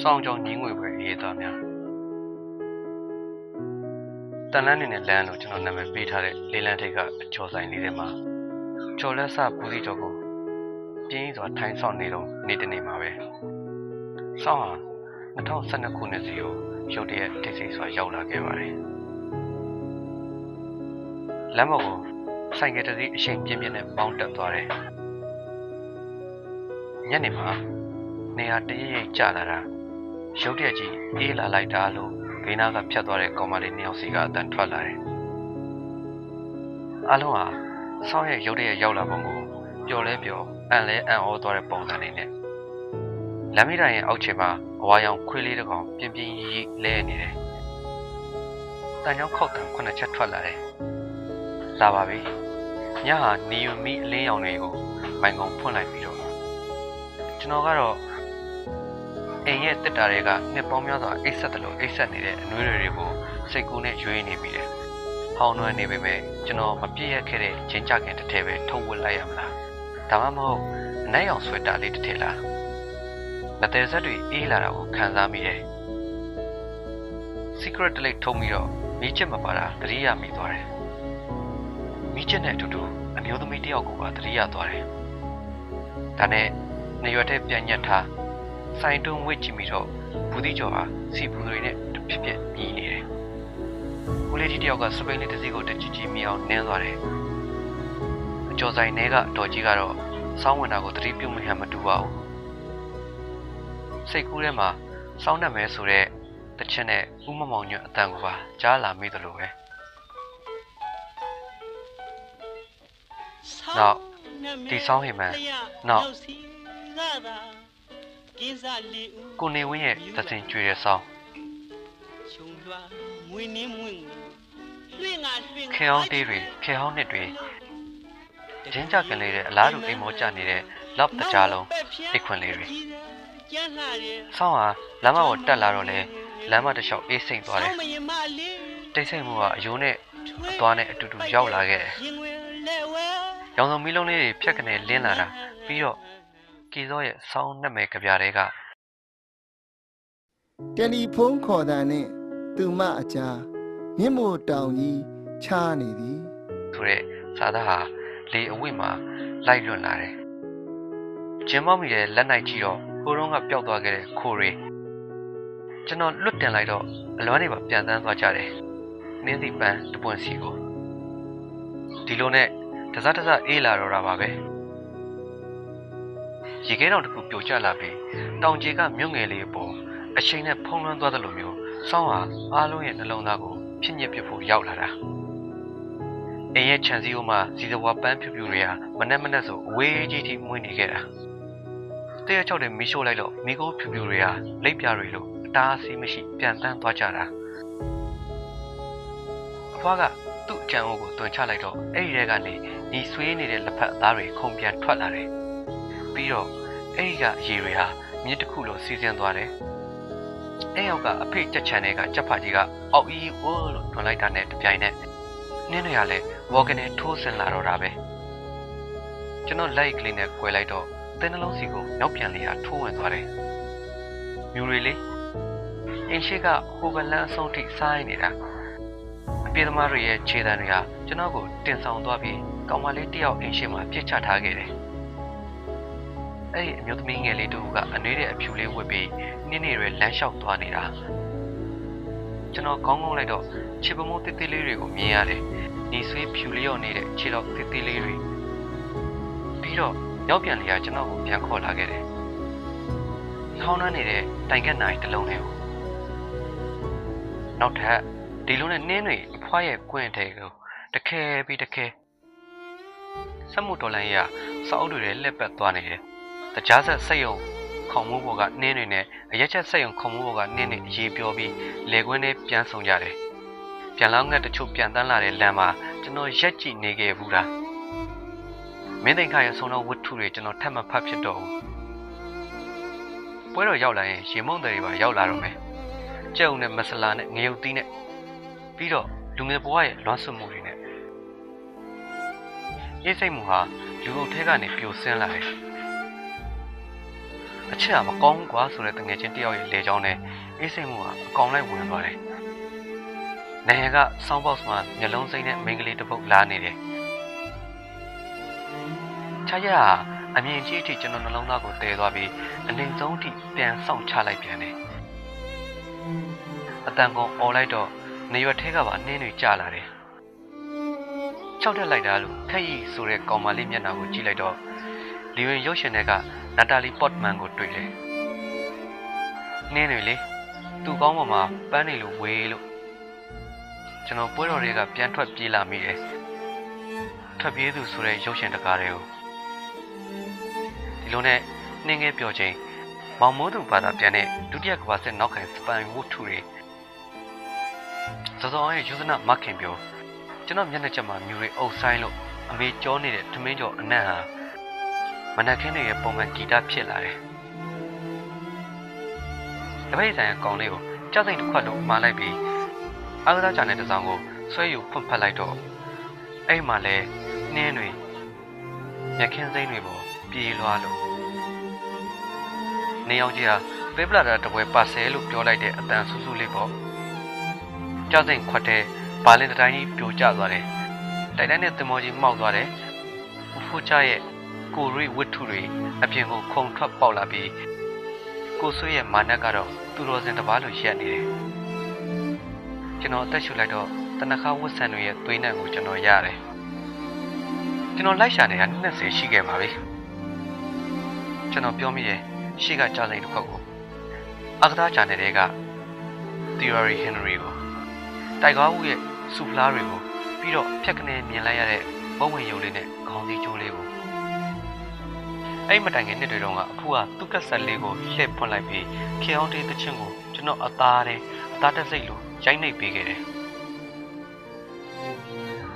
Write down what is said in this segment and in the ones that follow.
စောင်းကြောင်ညီငွေပဲရေးသားများတန်လန်းနေနဲ့လမ်းလို့ကျွန်တော်နာမည်ပေးထားတဲ့လေးလန်းထိပ်ကအကျော်ဆိုင်လေးထဲမှာကျော်လက်ဆပူစီကျော်ကိုပြင်းစွာထိုင်းဆောင်နေတော့နေတနေမှာပဲစောင်းဟာ2012ခုနှစ်စီကိုရုတ်တရက်တိတ်ဆိတ်စွာရောက်လာခဲ့ပါတယ်လမ်းပေါ်ကိုဆိုင်ကယ်တစ်စီးအချိန်ပြင်းပြင်းနဲ့ပေါင်းတက်သွားတယ်ညနေမှာ နေရာတရရိပ်ကျလာတာရုတ်တရက်ကြီးအေးလာလိုက်တာလို့ဂိမ်းနာကဖြတ်သွားတဲ့ကောင်မလေးနှစ်ယောက်စီကအတန်ထွက်လာတယ်အလုံးဟာဆောင်းရဲ့ရုတ်တရက်ရောက်လာပုံကိုပျော်လဲပျော်အန်လဲအန်ဩသွားတဲ့ပုံစံလေးနဲ့လမ်းမိတိုင်ရဲ့အောက်ခြေမှာအဝါရောင်ခွေးလေးတစ်ကောင်ပြင်းပြင်းရီလဲနေတယ်တန်ကြောင်ခောက်တန်ခုနှစ်ချက်ထွက်လာတယ်လာပါပြီညဟာနီယိုမီအလင်းရောင်တွေကိုမိုင်ကုံဖွင့်လိုက်ပြီးတော့ကျွန်တော်ကတော့ အိမ်ရဲ့တက်တာတွေကနှစ်ပေါင်းများစွာအိတ်ဆက်တယ်လို့အိတ်ဆက်နေတဲ့အနှွေးတွေကိုစိတ်ကူးနဲ့ရွေးနေမိတယ်။ဟောင်းနှွမ်းနေပေမဲ့ကျွန်တော်မပြည့်ရခဲ့တဲ့ချင်းကြခင်တစ်ထည်ပဲထုတ်ဝတ်လိုက်ရမလား။ဒါမှမဟုတ်အနက်ရောင်ဆွဲတာလေးတစ်ထည်လား။လက်သေးဆက်တွေအေးလာတာကိုခံစားမိတယ်။ secret တလိပ်ထုံးပြီးတော့မိချစ်မပါတာသတိရမိသွားတယ်။မိချစ်နဲ့အတူတူအမျိုးသမီးတစ်ယောက်ကိုပါသတိရသွားတယ်။ဒါနဲ့နေရွက်တဲ့ပြန်ညက်ထား ဆိုင်တွန်းဝစ်ကြည့်ပြီးတော့ဘူးတိကျော်ဟာစီပူတွေနဲ့တဖြစ်ဖြစ်မြည်နေတယ်။ဦးလေးကြီးတယောက်ကစပိန်လေးတစ်စီးကိုတကြည်ကြည်မြည်အောင်နင်းသွားတယ်။အကျော်ဆိုင်ထဲကဒေါ်ကြီးကတော့စောင်းဝင်တာကိုသတိပြုမဟန်မတူပါဘူး။စိတ်ကူးထဲမှာစောင်းနှက်မဲဆိုတဲ့တချင်နဲ့ဥမမောင်ညွတ်အတန်ကိုပါကြားလာမိသလိုပဲ။နောက်ဒီဒီဆောဆောင်းင်းဟိဟိမမန်န် နောနောက်က်ကိုကိုနေနေဝဝင်းင်းရဲ့ရဲ့သသစစင်င်ကျွေတဲ့ဆောင်းခေခေအောဟောင်းင်းတေးတေးတွေတွေခေဟောင်းနှစ်တွေကျကျင်းင်းကြကြကကင်င်လေလေးတဲ့တဲ့အအလားလားတူတူအိအိမ်မ်မောမောကြကြနေနေတဲ့တဲ့လောက်တတကြကြားလုံးလုံးအိအိတ်တ်ခွခွင်င်လေးလေးတွေတွေဆောင်းဟာလမ်းမပေါ်တက်လာတော့လေလမ်းမတစ်လျှောက်အေးစိမ့်သွားတယ်ဆောင်းမရင်မလေးတိတ်ဆိတ်မှုကအယိုးနဲ့အအသွားသွားနဲ့နဲ့အအတူတူတူတူရရောက်က်လာလာခဲ့ခဲ့တတယ်ယ်ရောင်စုံမီးလုံးလေးတွေဖြတ်ကနေလင်းလာတာပြီးတော့ ကီစောရဲ့ဆောင်းနှက်မဲ့ကြပြားတွေကတယ်လီဖုန်းခေါ်တာနဲ့သူမအကြားမြင့်မို့တောင်ကြီးချားနေသည်ဆိုတဲ့စာသားဟာလေအဝိမှာလိုက်လွတ်လာတယ်ကျင်းမောက်မိတဲ့လက်နိုင်ကြည့်တော့ဟိုတုန်းကပျောက်သွားခဲ့တဲ့ခိုးတွေကျွန်တော်လွတ်တင်လိုက်တော့အလွမ်းတွေပါပြန်တန်းသွားကြတယ်နှင်းစီပန်းတပွင့်စီကိုဒီလိုနဲ့တစတစအေးလာတော့တာပါပဲ ရေခဲတောင်တစ်ခုပြိုကျလာပြီးတောင်ကြီးကမြုပ်ငယ်လေးအပေါ်အချိန်နဲ့ဖုံးလွှမ်းသွားသလိုမျိုးစောင်းဟာအားလုံးရဲ့နှလုံးသားကိုဖြစ်ညစ်ဖြစ်ဖို့ရောက်လာတာအိမ်ရဲ့ခြံစည်းရိုးမှာဇီဇဝါပန်းဖြူဖြူတွေဟာမနဲ့မနဲ့ဆိုအဝေးကြီးထိမွေးနေခဲ့တာတရက်ချောက်တဲ့မီးရှို့လိုက်တော့မိခိုးဖြူဖြူတွေဟာလိပ်ပြတွေလိုအတားအဆီးမရှိပြန်တန်းသွားကြတာအဖွားကသူ့အကြံအိုးကိုတွန်ချလိုက်တော့အဲ့ဒီထဲကနေညီဆွေးနေတဲ့လက်ဖက်အသားတွေခုန်ပြန်ထွက်လာတယ် ပြီးတော့အဲ့ဒီကရေတွေဟာမြစ်တစ်ခုလိုစီးဆင်းသွားတယ်အဲ့ရောက်ကအဖေကြက်ချန်တွေကကြက်ဖာကြီးကအောက်အီးဝိုးလို့ထွန်လိုက်တာနဲ့တပြိုင်နက်နင်းတွေကလည်းဝေါ်ကနေထိုးဆင်လာတော့တာပဲကျွန်တော်လိုက်ကလေးနဲ့꿰လိုက်တော့တင်းနှလုံးစီကိုနောက်ပြန်လေးဟာထိုးဝင်သွားတယ်မြူရီလေးအင်းရှိကဟိုဘလန်အဆုံးထိစားရနေတာအပြေသမားတွေရဲ့ခြေတံတွေဟာကျွန်တော်ကိုတင်ဆောင်သွားပြီးကောင်မလေးတယောက်အင်းရှိမှာပြစ်ချထားခဲ့တယ် အဲ့ဒီအမျိုးသမီးငယ်လေးတူကအနှွေးတဲ့အဖြူလေးဝတ်ပြီးနင်းနေတွေလမ်းလျှောက်သွားနေတာကျွန်တော်ခေါင်းငုံလိုက်တော့ခြေပမိုးတစ်တစ်လေးတွေကိုမြင်ရတယ်။ညီဆွေးဖြူလျော့နေတဲ့ခြေတော်တစ်တစ်လေးတွေပြီးတော့ရောက်ပြန်လေကကျွန်တော်ကိုပြန်ခေါ်လာခဲ့တယ်။ခေါင်းနှမ်းနေတဲ့တိုင်ကက်နိုင်တစ်လုံးလေးကိုနောက်ထပ်ဒီလိုနဲ့နင်းတွေအဖွားရဲ့ကွင်းထဲကိုတခဲပြီးတခဲစက်မှုတော်လိုင်းရစောက်အုပ်တွေလက်ပတ်သွားနေတယ်။တ ကြားဆက်စိတ်ယုံခုံမိုးပေါ်ကနင်းတွေနဲ့အရက်ချက်စိတ်ယုံခုံမိုးပေါ်ကနင်းတွေအေးပြောပြီးလေကွင်းထဲပြန်ဆောင်ကြတယ်။ပြန်လောင်းငတ်တချို့ပြန်တန်းလာတဲ့လမ်းမှာကျွန်တော်ရက်ကြည့်နေခဲ့ဘူးလား။မင်းသိန်ခါရဲ့ဆုံးသောဝတ္ထုတွေကျွန်တော်ထပ်မဖတ်ဖြစ်တော့ဘူး။ပွဲတော်ရောက်လာရင်ရေမုံတွေပါရောက်လာတော့မယ်။ကြက်ုံနဲ့မဆလာနဲ့ငရုတ်သီးနဲ့ပြီးတော့လူငယ်ဘဝရဲ့လွမ်းဆွမှုတွေနဲ့ရေးစိတ်မှုဟာလူအုပ်ထဲကနေပြိုဆင်းလာတယ်။ အချက်ကမကောင်းဘူးကွာဆိုတဲ့တငယ်ချင်းတယောက်ရဲ့လေချောင်းနဲ့အေးစိတ်မှုကအကောင်လိုက်ဝင်သွားတယ်။နိုင်ငံကဆောင်းဘောက်စ်မှာမျက်လုံးစိမ့်နဲ့မိန်းကလေးတစ်ပုတ်လာနေတယ်။ချာရကအမြင်ကြီးအထိကျွန်တော်နှလုံးသားကိုတည်သွားပြီးအနေဆုံးအထိပြန်ဆောင်ချလိုက်ပြန်တယ်။အတန်ကုန်អော်လိုက်တော့နေရွက်ထဲကပါနှင်းတွေကျလာတယ်။ခြောက်တက်လိုက်တာလို့ခက်ရီဆိုတဲ့ကောင်မလေးမျက်နှာကိုကြည့်လိုက်တော့ လီဝင်ရုပ်ရှင်တွေကနာတာလီပေါ့တမန်ကိုတွေ့တယ်။နှင်းတွေလေသူ့ကောင်းပေါ်မှာပန်းနေလို့ဝေးလို့ကျွန်တော်ပွဲတော်တွေကပြန်ထွက်ပြေးလာမိတယ်။ထွက်ပြေးသူဆိုတဲ့ရုပ်ရှင်တကားတွေကိုဒီလိုနဲ့နှင်းငယ်ပြောချင်းမောင်မိုးသူဘာသာပြန်တဲ့ဒုတိယကမ္ဘာစစ်နောက်ခံစပန်ဝုထုတွေစောစောရဲ့ယူဇနာမခင်ပြောကျွန်တော်မျက်နှာချက်မှာမြူတွေအုပ်ဆိုင်လို့အမေကြောနေတဲ့ထမင်းကျော်အနံ့ဟာ မနက်ခင်းတွေရဲ့ပုံမှန်ဂီတဖြစ်လာတယ်။တပိတ်ဆိုင်အကောင်လေးကိုကြောက်စိတ်တစ်ခွက်လို့မှားလိုက်ပြီးအားကစားကြတဲ့တစောင်းကိုဆွဲယူဖွင့်ဖက်လိုက်တော့အဲ့မှာလဲနှင်းတွေမြက်ခင်းစိမ့်တွေပေါ်ပြေးလွှားလို့နေအောင်ကြီးဟာပေပလာတာတပွဲပါဆဲလို့ပြောလိုက်တဲ့အတန်ဆူဆူလေးပေါ့ကြောက်စိတ်ခွက်တဲ့ဘာလင်တိုင်းကြီးပြိုကျသွားတယ်တိုက်တိုင်းနဲ့တင်မောကြီးမှောက်သွားတယ်ဦးဖိုးချရဲ့ ကိုရိဝတ္ထုတွေအပြင်ကိုခုံထွက်ပေါက်လာပြီးကိုဆွေးရဲ့မာနက်ကတော့သူတော်စင်တစ်ပါးလိုရက်နေတယ်ကျွန်တော်အသက်ရှူလိုက်တော့တနခါဝတ်ဆန်တွေရဲ့သွေးနှံကိုကျွန်တော်ရတယ်ကျွန်တော်လိုက်ရှာနေတာ20ရှိခဲ့ပါပြီကျွန်တော်ပြောမိတယ်ရှေ့ကကြားစိန်တစ်ခွက်ကိုအကသားချာနယ်တွေက Theory Henry ကိုတိုက်ကားဦးရဲ့စူဖလားတွေကိုပြီးတော့ဖြက်ကနေမြင်လိုက်ရတဲ့ဘုံဝင်ယုံလေးနဲ့ခေါင်းစည်းကျိုးလေးကို အဲ့မတိုင်ခင်နှစ်တွေတုန်းကအဖိုးကသူ့ကက်ဆက်လေးကိုလှည့်ဖွင့်လိုက်ပြီးခေအောင်တေးသချင်းကိုကျွန်တော်အသားတဲ့အသားတက်စိတ်လိုရိုက်နှိပ်ပေးခဲ့တယ်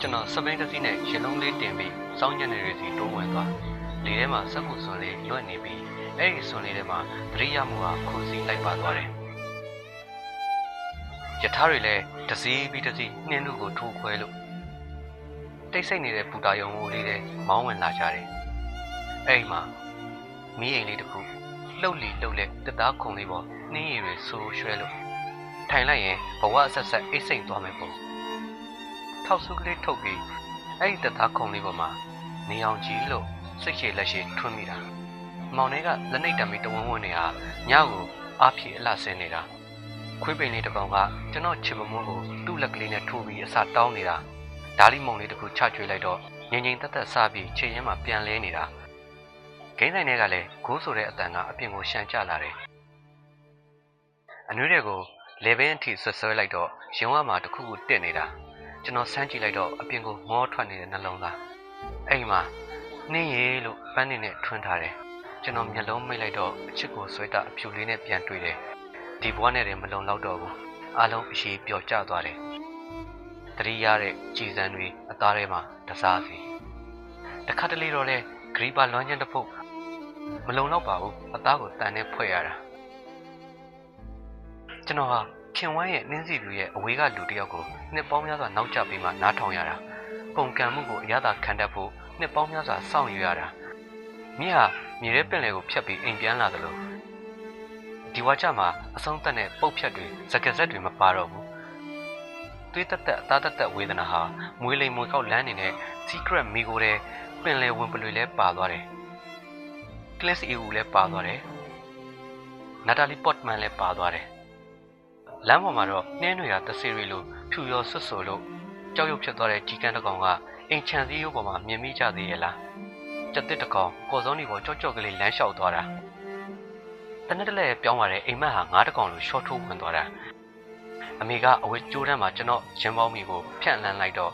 ကျွန်တော်စပိန်တစ်စီးနဲ့ရေလုံးလေးတင်ပြီးစောင်းညနေတွေစီတိုးဝင်သွားလေထဲမှာစက်မှုစွန်လေးလွတ်နေပြီးအဲ့ဒီစွန်လေးထဲမှာသတိရမှုကခုန်စီလိုက်ပါသွားတယ်ယထာတွေလည်းတစည်းပြီးတစည်းနှင်းလူကိုထိုးခွဲလို့တိတ်ဆိတ်နေတဲ့ပူတာယုံကိုလေးတဲ့မောင်းဝင်လာကြတယ်။ အဲ့ဒီမှာမီးအိမ်လေးတစ်ခုလှုပ်လီလှုပ်လက်တသားခုံလေးပေါ်နှင်းရည်တွေဆူရွှဲလို့ထိုင်လိုက်ရင်ဘဝအဆက်ဆက်အိတ်စိတ်သွားမယ်ပေါ့။ထောက်စုကလေးထုတ်ပြီးအဲ့ဒီတသားခုံလေးပေါ်မှာနေအောင်ကြီးလို့စိတ်ရှည်လက်ရှည်ထွန်းမိတာ။မောင်လေးကလက်နှိပ်တံမီတဝန်းဝန်းနေဟာညကိုအားဖြည့်အလှဆင်းနေတာ။ခွေးပိန်လေးတစ်ကောင်ကကျွန်တော်ချစ်မမွန်းကိုသူ့လက်ကလေးနဲ့ထိုးပြီးအစာတောင်းနေတာဓာလီမုံလေးတစ်ခုချကျွေးလိုက်တော့ငင်ငင်တက်တက်စားပြီးခြေရင်းမှာပြန်လဲနေတာ ဂိမ်းဆိုင်တွေကလည်းဂိုးဆိုတဲ့အတန်ကအပြင်ကိုရှန်ကျလာတယ်အနွေးတွေကိုလေဘင်းအထိဆွဆွဲလိုက်တော့ရင်ဝါမှာတစ်ခုခုတက်နေတာကျွန်တော်ဆန်းကြည့်လိုက်တော့အပြင်ကိုငေါထွက်နေတဲ့နှလုံးသားအဲ့မှာနှင်းရီလို့ပန်းနေနဲ့ထွန်းထားတယ်ကျွန်တော်မျက်လုံးမိတ်လိုက်တော့အချစ်ကိုဆွဲတာအဖြူလေးနဲ့ပြန်တွေ့တယ်ဒီဘဝနဲ့တည်းမလုံလောက်တော့ဘူးအလုံးအရှိပျော်ကျသွားတယ်တတိရတဲ့ကြည်စံတွေအသားထဲမှာတစားစီတခါတလေတော့လဲဂရီပါလွမ်းချင်းတစ်ဖုတ် မလုံတော့ပါဘူးအသားကိုတန်နဲ့ဖွဲ့ရတာကျွန်တော်ဟာခင်ဝမ်းရဲ့နင်းစီလူရဲ့အဝေးကလူတစ်ယောက်ကိုနှစ်ပေါင်းများစွာနောက်ကျပြီးမှနားထောင်ရတာပုံကံမှုကိုအရသာခံတတ်ဖို့နှစ်ပေါင်းများစွာစောင့်ယူရတာမြစ်ဟာမြေရဲပင်လယ်ကိုဖြတ်ပြီးအိမ်ပြန်လာသလိုဒီဝါကြမှာအဆုံးသက်တဲ့ပုတ်ဖြတ်တွေစကစက်တွေမပါတော့ဘူးသွေးတက်တက်အသားတက်တက်ဝေဒနာဟာမွေးလိမ်မွေကောက်လန်းနေတဲ့ secret မိကိုတဲ့ပင်လယ်ဝင်ပလွေလဲပါသွားတယ်။ Class EU လဲပါသွားတယ်။ Natalie Portman လဲပါသွားတယ်။လမ်းပေါ်မှာတော့နှင်းတွေကတဆေရီလိုဖြူရောဆွတ်ဆိုလို့ကြောက်ရွံ့ဖြစ်သွားတဲ့ကြီးကန်းတစ်ကောင်ကအိမ်ချန်စည်းရိုးပေါ်မှာမြင်မိကြသေးရဲ့လား။ကြက်တစ်တစ်ကောင်ကော်စုံဒီပေါ်ကြောက်ကြောက်ကလေးလမ်းလျှောက်သွားတာ။တနက်တလဲပြောင်းလာတဲ့အိမ်မက်ဟာငါးတစ်ကောင်လိုရှော့ထိုးဝင်သွားတာ။အမေကအဝတ်ကြိုးတန်းမှာကျွန်တော်ရင်ပေါင်းမိကိုဖြန့်လန်းလိုက်တော့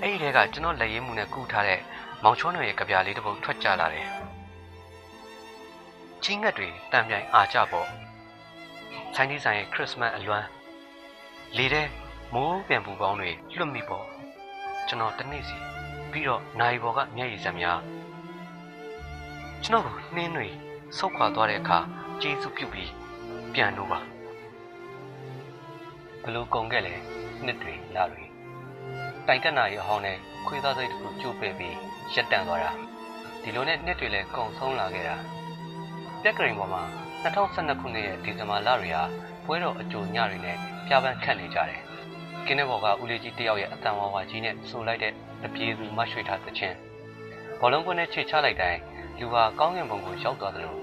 အဲ့ဒီထဲကကျွန်တော်လက်ရည်မှုနဲ့ကူးထားတဲ့မောင်ချောနယ်ရဲ့ကြပြားလေးတစ်ပုဒ်ထွက်ကြလာတယ်။ ချင်းငတ်တွေတံပြိုင်အားကြပေါ့။ဆိုင်ဒီဆိုင်ရဲ့ခရစ်မတ်အလွမ်းလေထဲမိုးပြန်ပူပေါင်းတွေလွတ်မိပေါ့။ကျွန်တော်တနေ့စီပြီးတော့နိုင်ဘော်ကမျက်ရည်စံများကျွန်တော်ကိုနှင်းတွေဆုတ်ခွာသွားတဲ့အခါကျေးဇူးပြုပြီးပြန်လို့ပါဘလို့ကုန်ခဲ့လဲနှစ်တွေလတွေတိုင်တက်နာရဟောင်းနဲ့ခွေးသားစိတ်တစ်ခုကျိုးပဲ့ပြီးရက်တန့်သွားတာဒီလိုနဲ့နှစ်တွေလည်းကုန်ဆုံးလာခဲ့တာ တပြက်ကရင်ပေါ်မှာ2012ခုနှစ်ရဲ့ဒီဇင်ဘာလတွေဟာပွဲတော်အကြိုညတွေနဲ့ပြပန်းခတ်နေကြတယ်။ကင်းတဲ့ဘော်ကဦးလေးကြီးတယောက်ရဲ့အတန်ဝါဝါကြီးနဲ့ဆိုလိုက်တဲ့တပြေသူမရွှေထားသချင်းဘောလုံးကွင်းနဲ့ခြေချလိုက်တိုင်းလူဟာကောင်းကင်ဘုံကိုရောက်သွားတယ်လို့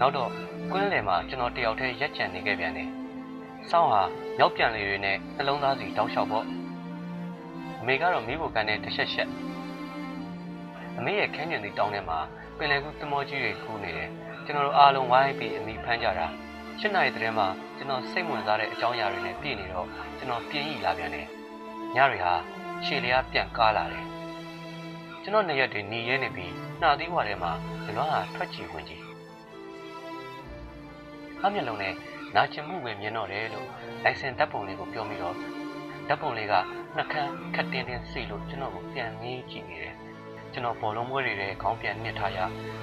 နောက်တော့ကွင်းလယ်မှာကျွန်တော်တယောက်တည်းရက်ချန်နေခဲ့ပြန်တယ်။စောင်းဟာမြောက်ပြန်လေတွေနဲ့နှလုံးသားစီတောက်လျှောက်ပေါ့။အမေကတော့မိဖို့ကန်တဲ့တစ်ချက်ချက်အမေရဲ့ခန်းကျင်သည့်တောင်းထဲမှာပင်လယ်ကူးသမောကြီးတွေကူးနေတယ်။ ကျွန်တော်တို့အားလုံးဝိုင်းပြီးအမိဖမ်းကြတာ။၈နာရီတည်းမှာကျွန်တော်စိတ်ဝင်စားတဲ့အကြောင်းအရာတွေနဲ့ပြည့်နေတော့ကျွန်တော်ပြင်းရီလာပြန်တယ်။ညတွေဟာရှည်လျားပြန်ကားလာတယ်။ကျွန်တော်နေရက်တွေหนีရဲနေပြီးနှာသီးဝါထဲမှာဇလွမ်းဟာထွက်ချီဝင်ကြီး။အမျက်လုံးနဲ့နာကျင်မှုပဲမြင်တော့တယ်လို့လိုင်စင်ဓာတ်ပုံလေးကိုပြောပြီးတော့ဓာတ်ပုံလေးကနှက်ခမ်းခက်တင်းတင်းစိတ်လို့ကျွန်တော်ကိုပြန်ငေးကြည့်နေတယ်။ ကျွန်တော်ဘောလုံးပွဲတွေထဲခေါင်းပြန်နှစ်ထားရ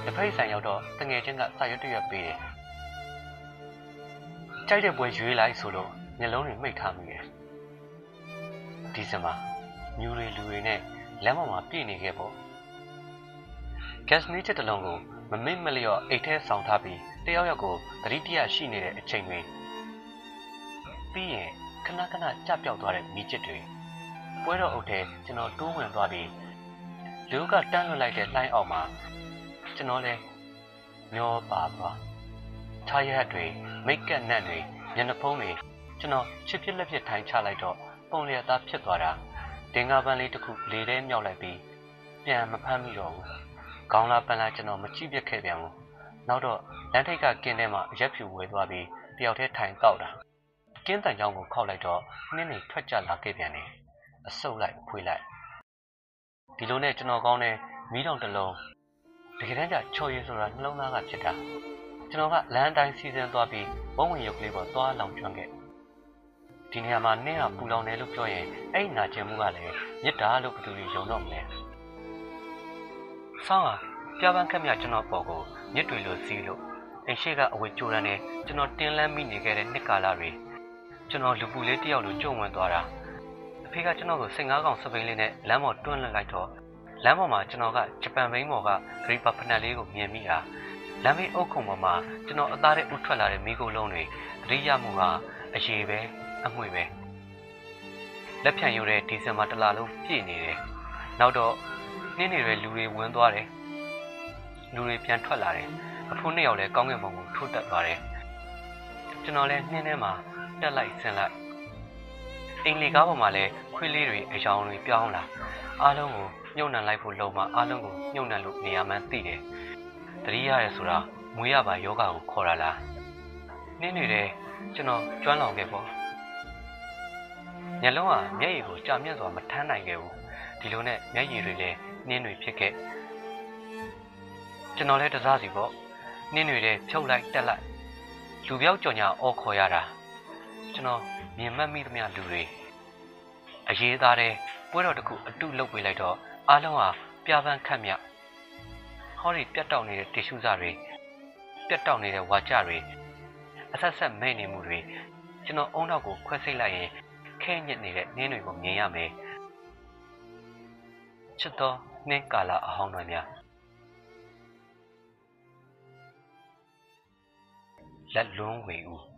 တစ်ဖက်ဆိုင်ရောက်တော့တငယ်ချင်းကစာရွက်တရွက်ပေးတယ်။ကြိုက်တဲ့ပွဲရွေးလိုက်ဆိုလို့မျက်လုံးတွေမိတ်ထားမိတယ်။ဒီစမှာမြူတွေလူတွေနဲ့လမ်းပေါ်မှာပြည့်နေခဲ့ပေါ့။ gas မီးချက်တစ်လုံးကိုမမိတ်မလျော့အိတ်ထဲဆောင်ထားပြီးတယောက်ယောက်ကိုသတိတရရှိနေတဲ့အချိန်တွေပြီးရင်ခဏခဏကြပြောက်သွားတဲ့မီးချစ်တွေပွဲတော်အုပ်ထဲကျွန်တော်တိုးဝင်သွားပြီး လူကတန်းလွတ်လိုက်တဲ့လှိုင်းအောက်မှာကျွန်တော်လည်းမျောပါသွားထားရက်တွေမိတ်ကပ်နတ်တွေမျက်နှာဖုံးတွေကျွန်တော်ချစ်ဖြစ်လက်ဖြစ်ထိုင်ချလိုက်တော့ပုံလျက်သားဖြစ်သွားတာတင်ကားပန်းလေးတစ်ခုလေထဲမြောက်လိုက်ပြီးပြန်မဖမ်းမိတော့ဘူးခေါင်းလာပန်းလာကျွန်တော်မကြည့်ပြက်ခဲ့ပြန်ဘူးနောက်တော့လမ်းထိပ်ကကင်းထဲမှာအရက်ဖြူဝဲသွားပြီးတယောက်တည်းထိုင်တောက်တာကင်းတန်ချောင်းကိုခောက်လိုက်တော့နှင်းနေထွက်ကြလာခဲ့ပြန်တယ်အဆုပ်လိုက်ဖွေးလိုက် ဒီလိုနဲ့ကျွန်တော်ကောင်းတဲ့မီးတောင်တစ်လုံးတကယ်တမ်းကျချော်ရည်ဆိုတာနှလုံးသားကဖြစ်တာကျွန်တော်ကလမ်းတိုင်းစီစဉ်သွားပြီးဘုံဝင်ရုပ်ကလေးပေါ်သွားလောင်ကျွမ်းခဲ့ဒီနေရာမှာနင်းဟာပူလောင်တယ်လို့ပြောရင်အဲ့နာကျင်မှုကလည်းမြစ်တာလို့ဘယ်သူတွေယုံတော့မလဲဆောင်းဟာပြပန်းခက်မြကျွန်တော်ပေါ်ကိုမြစ်တွေလိုစီးလို့အိမ်ရှိကအဝေကြိုးရမ်းနဲ့ကျွန်တော်တင်းလန်းမိနေခဲ့တဲ့နှစ်ကာလတွေကျွန်တော်လူပူလေးတယောက်လိုကြုံဝင်သွားတာအ ဖေကကျွန်တော်ကိုစိတ်ငါးကောင်စပိန်လေးနဲ့လမ်းပေါ်တွန်းလှစ်လိုက်တော့လမ်းပေါ်မှာကျွန်တော်ကဂျပန်ဘိန်းပေါ်ကဂရိပါဖနက်လေးကိုမြင်မိတာလမ်းမေးအုပ်ခုံပေါ်မှာကျွန်တော်အသားထဲဥထွက်လာတဲ့မိခိုးလုံးတွေသတိရမှုဟာအရေးပဲအမွေပဲလက်ဖြံရိုးတဲ့ဒီဇင်ဘာတလလုံးပြည့်နေတယ်နောက်တော့နှင်းနေတဲ့လူတွေဝင်သွားတယ်လူတွေပြန်ထွက်လာတယ်အဖိုးနှစ်ယောက်လည်းကောင်းကင်ဘုံကိုထိုးတက်သွားတယ်ကျွန်တော်လည်းနှင်းထဲမှာတက်လိုက်ဆင်းလိုက် အင်္ဂလိပ်ကားပေါ်မှာလည်းခွေးလေးတွေအယောင်တွေပြောင်းလာအားလုံးကိုညှို့နှံလိုက်ဖို့လုံမှအားလုံးကိုညှို့နှံလို့နေရာမှန်းသိတယ်တတိရတယ်ဆိုတာမွေးရပါယောဂကိုခေါ်တာလားနှင်းနေတဲ့ကျွန်တော်ကျွမ်းလောင်ခဲ့ပေါ့ညလုံးကမျက်ရည်ကိုကြာမြင့်စွာမထမ်းနိုင်ခဲ့ဘူးဒီလိုနဲ့မျက်ရည်တွေလည်းနှင်းတွေဖြစ်ခဲ့ကျွန်တော်လည်းတစားစီပေါ့နှင်းတွေလည်းဖြုတ်လိုက်တက်လိုက်လူပြောက်ကြော်ညာအော်ခေါ်ရတာကျွန်တော် မြင်မှတ်မိသမျှလူတွေအရေးသားတဲ့ပွဲတော်တစ်ခုအတုလုပ်ပေးလိုက်တော့အားလုံးဟာပြပန်းခတ်မြဟောဒီပြတ်တောက်နေတဲ့တ िश ူးစာတွေပြတ်တောက်နေတဲ့ဝါကြတွေအဆက်ဆက်မဲ့နေမှုတွေကျွန်တော်အုံနောက်ကိုခွဲစိတ်လိုက်ရင်ခဲညစ်နေတဲ့နင်းတွေကိုမြင်ရမယ်ချစ်တော်နှင်းကာလအဟောင်းတွေများလက်လွန်းဝေဦး